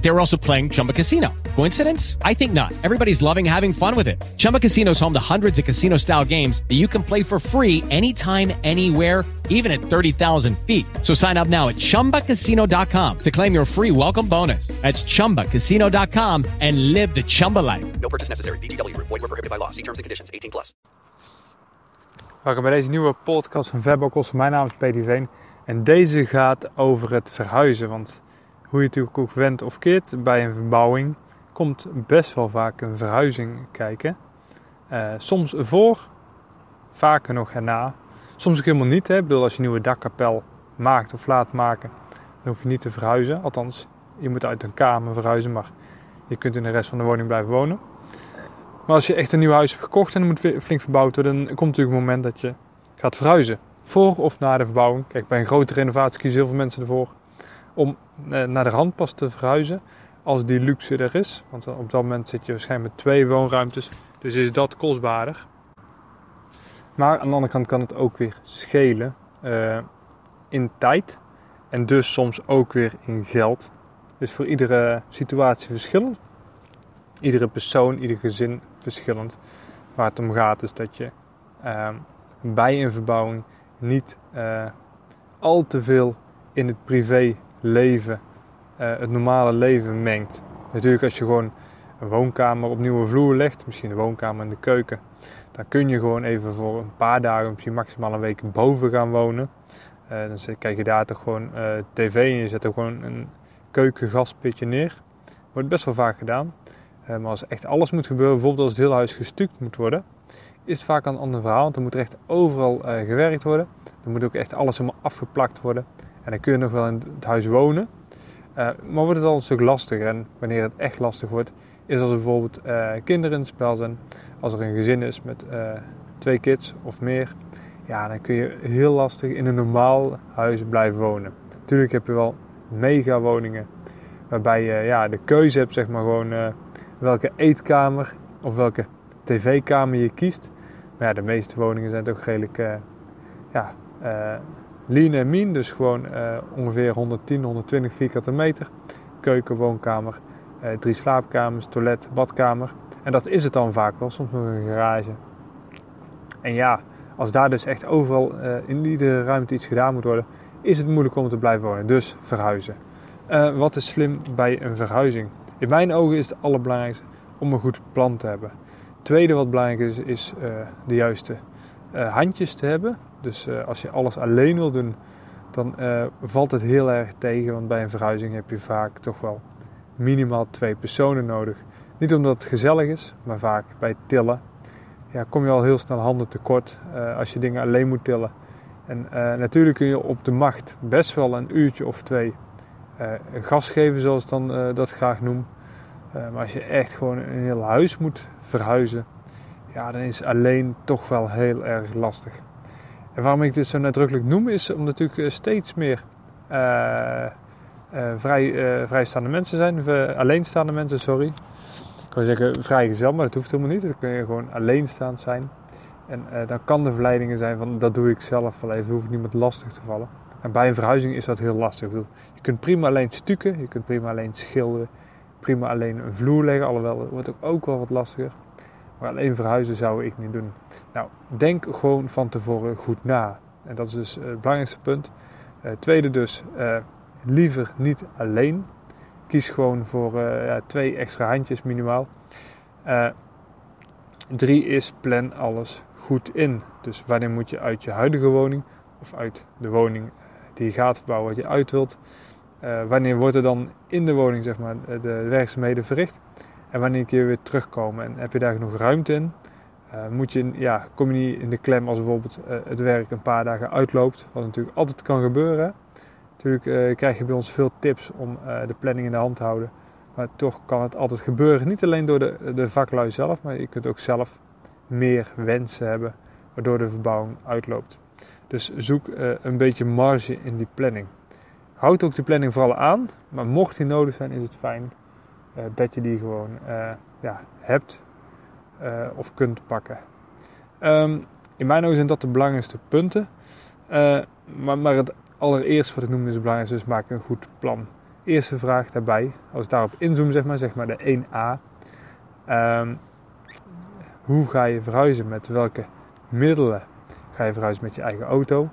They were also playing Chumba Casino. Coincidence? I think not. Everybody's loving having fun with it. Chumba Casino is home to hundreds of casino style games that you can play for free anytime, anywhere, even at 30,000 feet. So sign up now at chumbacasino.com to claim your free welcome bonus. That's chumbacasino.com and live the Chumba life. No purchase necessary. VGW Group. Void were prohibited by law. See terms and conditions. 18 plus. Welkom bij deze nieuwe podcast van Verbokkels. Mijn naam is Pedi Veen. En deze gaat over het verhuizen. Want hoe je natuurlijk ook went of keert bij een verbouwing... komt best wel vaak een verhuizing kijken. Eh, soms voor, vaker nog erna. Soms ook helemaal niet. Hè. Ik bedoel, als je een nieuwe dakkapel maakt of laat maken... dan hoef je niet te verhuizen. Althans, je moet uit een kamer verhuizen... maar je kunt in de rest van de woning blijven wonen. Maar als je echt een nieuw huis hebt gekocht en het moet flink verbouwd worden, dan komt natuurlijk een moment dat je gaat verhuizen. Voor of na de verbouwing. Kijk, bij een grote renovatie kiezen heel veel mensen ervoor om eh, naar de rand pas te verhuizen. Als die luxe er is. Want op dat moment zit je waarschijnlijk met twee woonruimtes. Dus is dat kostbaarder. Maar aan de andere kant kan het ook weer schelen uh, in tijd. En dus soms ook weer in geld. Dus voor iedere situatie verschillend. Iedere persoon, ieder gezin verschillend. Waar het om gaat is dat je uh, bij een verbouwing niet uh, al te veel in het privéleven, uh, het normale leven mengt. Natuurlijk als je gewoon een woonkamer op nieuwe vloer legt, misschien een woonkamer in de keuken, dan kun je gewoon even voor een paar dagen, misschien maximaal een week boven gaan wonen. Uh, dan krijg je daar toch gewoon tv en je zet er gewoon een keukengaspitje neer. Wordt best wel vaak gedaan. Maar als echt alles moet gebeuren, bijvoorbeeld als het hele huis gestuukt moet worden, is het vaak een ander verhaal. Want dan moet echt overal gewerkt worden. Dan moet ook echt alles helemaal afgeplakt worden. Dan kun je nog wel in het huis wonen. Uh, maar wordt het al een stuk lastiger. En wanneer het echt lastig wordt, is als er bijvoorbeeld kinderen in het spel zijn. Als er een gezin is met twee kids of meer. Ja, dan kun je heel lastig in een normaal huis blijven wonen. Natuurlijk heb je wel mega woningen. Waarbij je ja, de keuze hebt, zeg maar gewoon welke eetkamer of welke tv-kamer je kiest. Maar de meeste woningen zijn toch redelijk ja, lean en mean. Dus gewoon ongeveer 110, 120 vierkante meter. Keuken, woonkamer, drie slaapkamers, toilet, badkamer. En dat is het dan vaak wel, soms nog een garage. En ja, als daar dus echt overal in iedere ruimte iets gedaan moet worden, is het moeilijk om te blijven wonen. Dus verhuizen. Wat is slim bij een verhuizing? In mijn ogen is het allerbelangrijkste om een goed plan te hebben. Tweede wat belangrijk is, is de juiste handjes te hebben. Dus als je alles alleen wil doen, dan valt het heel erg tegen. Want bij een verhuizing heb je vaak toch wel minimaal twee personen nodig. Niet omdat het gezellig is, maar vaak bij tillen ja, kom je al heel snel handen tekort als je dingen alleen moet tillen. En natuurlijk kun je op de macht best wel een uurtje of twee uh, gas geven, zoals ik dan uh, dat graag noem. Uh, maar als je echt gewoon een heel huis moet verhuizen, ja, dan is alleen toch wel heel erg lastig. En waarom ik dit zo nadrukkelijk noem, is omdat natuurlijk steeds meer vrij, vrijstaande mensen zijn, alleenstaande mensen, sorry. Ik kan zeggen vrijgezel, maar dat hoeft helemaal niet. Dan kun je gewoon alleenstaand zijn. En dan kan de verleidingen zijn van dat doe ik zelf wel even, hoef ik niemand lastig te vallen. En bij een verhuizing is dat heel lastig. Je kunt prima alleen stukken, je kunt prima alleen schilderen, prima alleen een vloer leggen, alhoewel dat wordt ook wel wat lastiger. Maar alleen verhuizen zou ik niet doen. Nou, denk gewoon van tevoren goed na. En dat is dus het belangrijkste punt. Uh, tweede dus, uh, liever niet alleen. Kies gewoon voor ja, twee extra handjes minimaal. drie is plan alles goed in. Dus wanneer moet je uit je huidige woning of uit de woning die je gaat verbouwen wat je uit wilt. Wanneer wordt er dan in de woning zeg maar, de werkzaamheden verricht? En wanneer kun je weer terugkomen? En heb je daar genoeg ruimte in? Uh, moet je, ja, kom je niet in de klem als bijvoorbeeld uh, het werk een paar dagen uitloopt, wat natuurlijk altijd kan gebeuren. Natuurlijk krijg je bij ons veel tips om de planning in de hand te houden. Maar toch kan het altijd gebeuren. Niet alleen door de, de vaklui zelf, maar je kunt ook zelf meer wensen hebben, waardoor de verbouwing uitloopt. Dus zoek een beetje marge in die planning. Houd ook de planning vooral aan, maar mocht die nodig zijn, is het fijn dat je die gewoon uh, ja, hebt of kunt pakken. Ehm, in mijn ogen zijn dat de belangrijkste punten. Maar, maar het allereerste wat ik noemde is het belangrijkste, dus maak een goed plan. Eerste vraag daarbij, als ik daarop inzoom, zeg maar, zeg maar de 1A. Um, hoe ga je verhuizen? Met welke middelen ga je verhuizen met je eigen auto?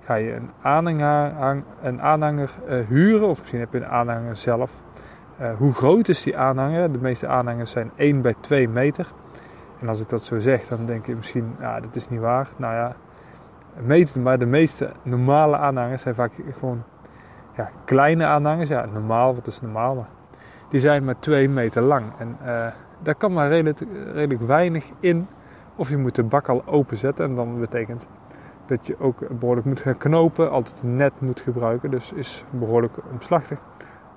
Ga je een aanhanger, een aanhanger huren of misschien heb je een aanhanger zelf? Uh, hoe groot is die aanhanger? De meeste aanhangers zijn 1 bij 2 meter. En als ik dat zo zeg, dan denk je misschien, ja, dat is niet waar. Nou ja, meter, maar de meeste normale aanhangers zijn vaak gewoon ja, kleine aanhangers. Ja, normaal, wat is normaal? Maar die zijn maar 2 meter lang. En uh, daar kan maar redelijk, redelijk weinig in. Of je moet de bak al openzetten en dan betekent dat je ook behoorlijk moet gaan knopen, altijd een net moet gebruiken. Dus is behoorlijk omslachtig.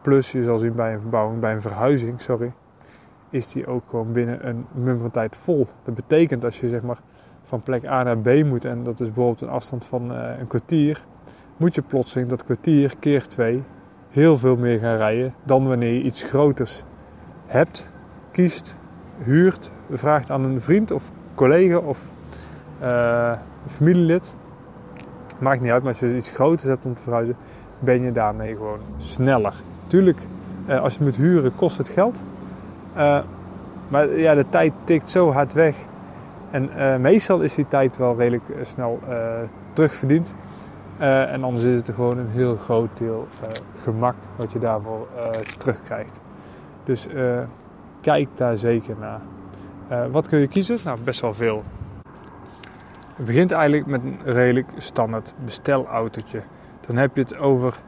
Plus, je zal zien bij een verbouwing, bij een verhuizing, sorry, is die ook gewoon binnen een mum van tijd vol. Dat betekent als je zeg maar van plek A naar B moet en dat is bijvoorbeeld een afstand van uh, een kwartier, moet je plotseling dat kwartier keer twee heel veel meer gaan rijden dan wanneer je iets groters hebt, kiest, huurt, vraagt aan een vriend of collega of een familielid. Maakt niet uit, maar als je iets groters hebt om te verhuizen, ben je daarmee gewoon sneller. Tuurlijk, uh, als je moet huren, kost het geld. Uh, maar ja, de tijd tikt zo hard weg. En uh, meestal is die tijd wel redelijk snel terugverdiend. en anders is het gewoon een heel groot deel gemak wat je daarvoor terugkrijgt. Dus kijk daar zeker naar. wat kun je kiezen? Nou, best wel veel. Het begint eigenlijk met een redelijk standaard bestelautootje. Dan heb je het over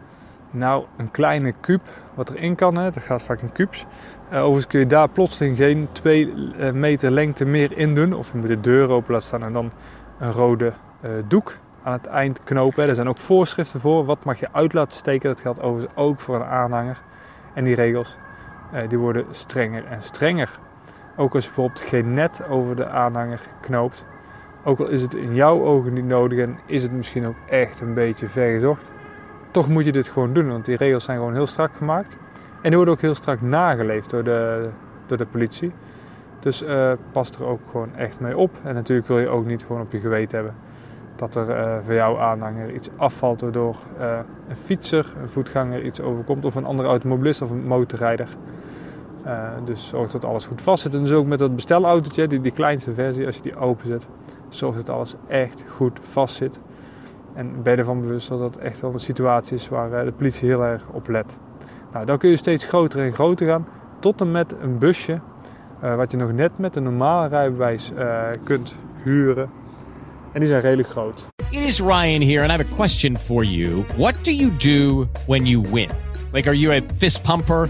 nou, een kleine kuub wat erin kan. Hè. Dat gaat vaak in kubus. Uh, overigens kun je daar plotseling geen 2 uh, meter lengte meer in doen. Of je moet de deur open laten staan en dan een rode uh, doek aan het eind knopen. Er zijn ook voorschriften voor. Wat mag je uit laten steken? Dat geldt overigens ook voor een aanhanger. En die regels die worden strenger en strenger. Ook als je bijvoorbeeld geen net over de aanhanger knoopt. Ook al is het in jouw ogen niet nodig en is het misschien ook echt een beetje vergezocht toch moet je dit gewoon doen, want die regels zijn gewoon heel strak gemaakt. En die worden ook heel strak nageleefd door de, door de politie. Dus uh, pas er ook gewoon echt mee op. En natuurlijk wil je ook niet gewoon op je geweten hebben dat er uh, voor jouw aanhanger iets afvalt waardoor uh, een fietser, een voetganger iets overkomt of een andere automobilist of een motorrijder. dus zorg dat alles goed vast zit. En dus ook met dat bestelautootje, die, die kleinste versie, als je die openzet, zorg dat alles echt goed vast zit. En ben je ervan bewust dat dat echt wel een situatie is waar eh, de politie heel erg op let. Nou, dan kun je steeds groter en groter gaan. Tot en met een busje. Uh, wat je nog net met een normale rijbewijs uh, kunt huren. En die zijn redelijk groot. It is Ryan here and I have a question for you. What do you do when you win? Like are you a fist pumper?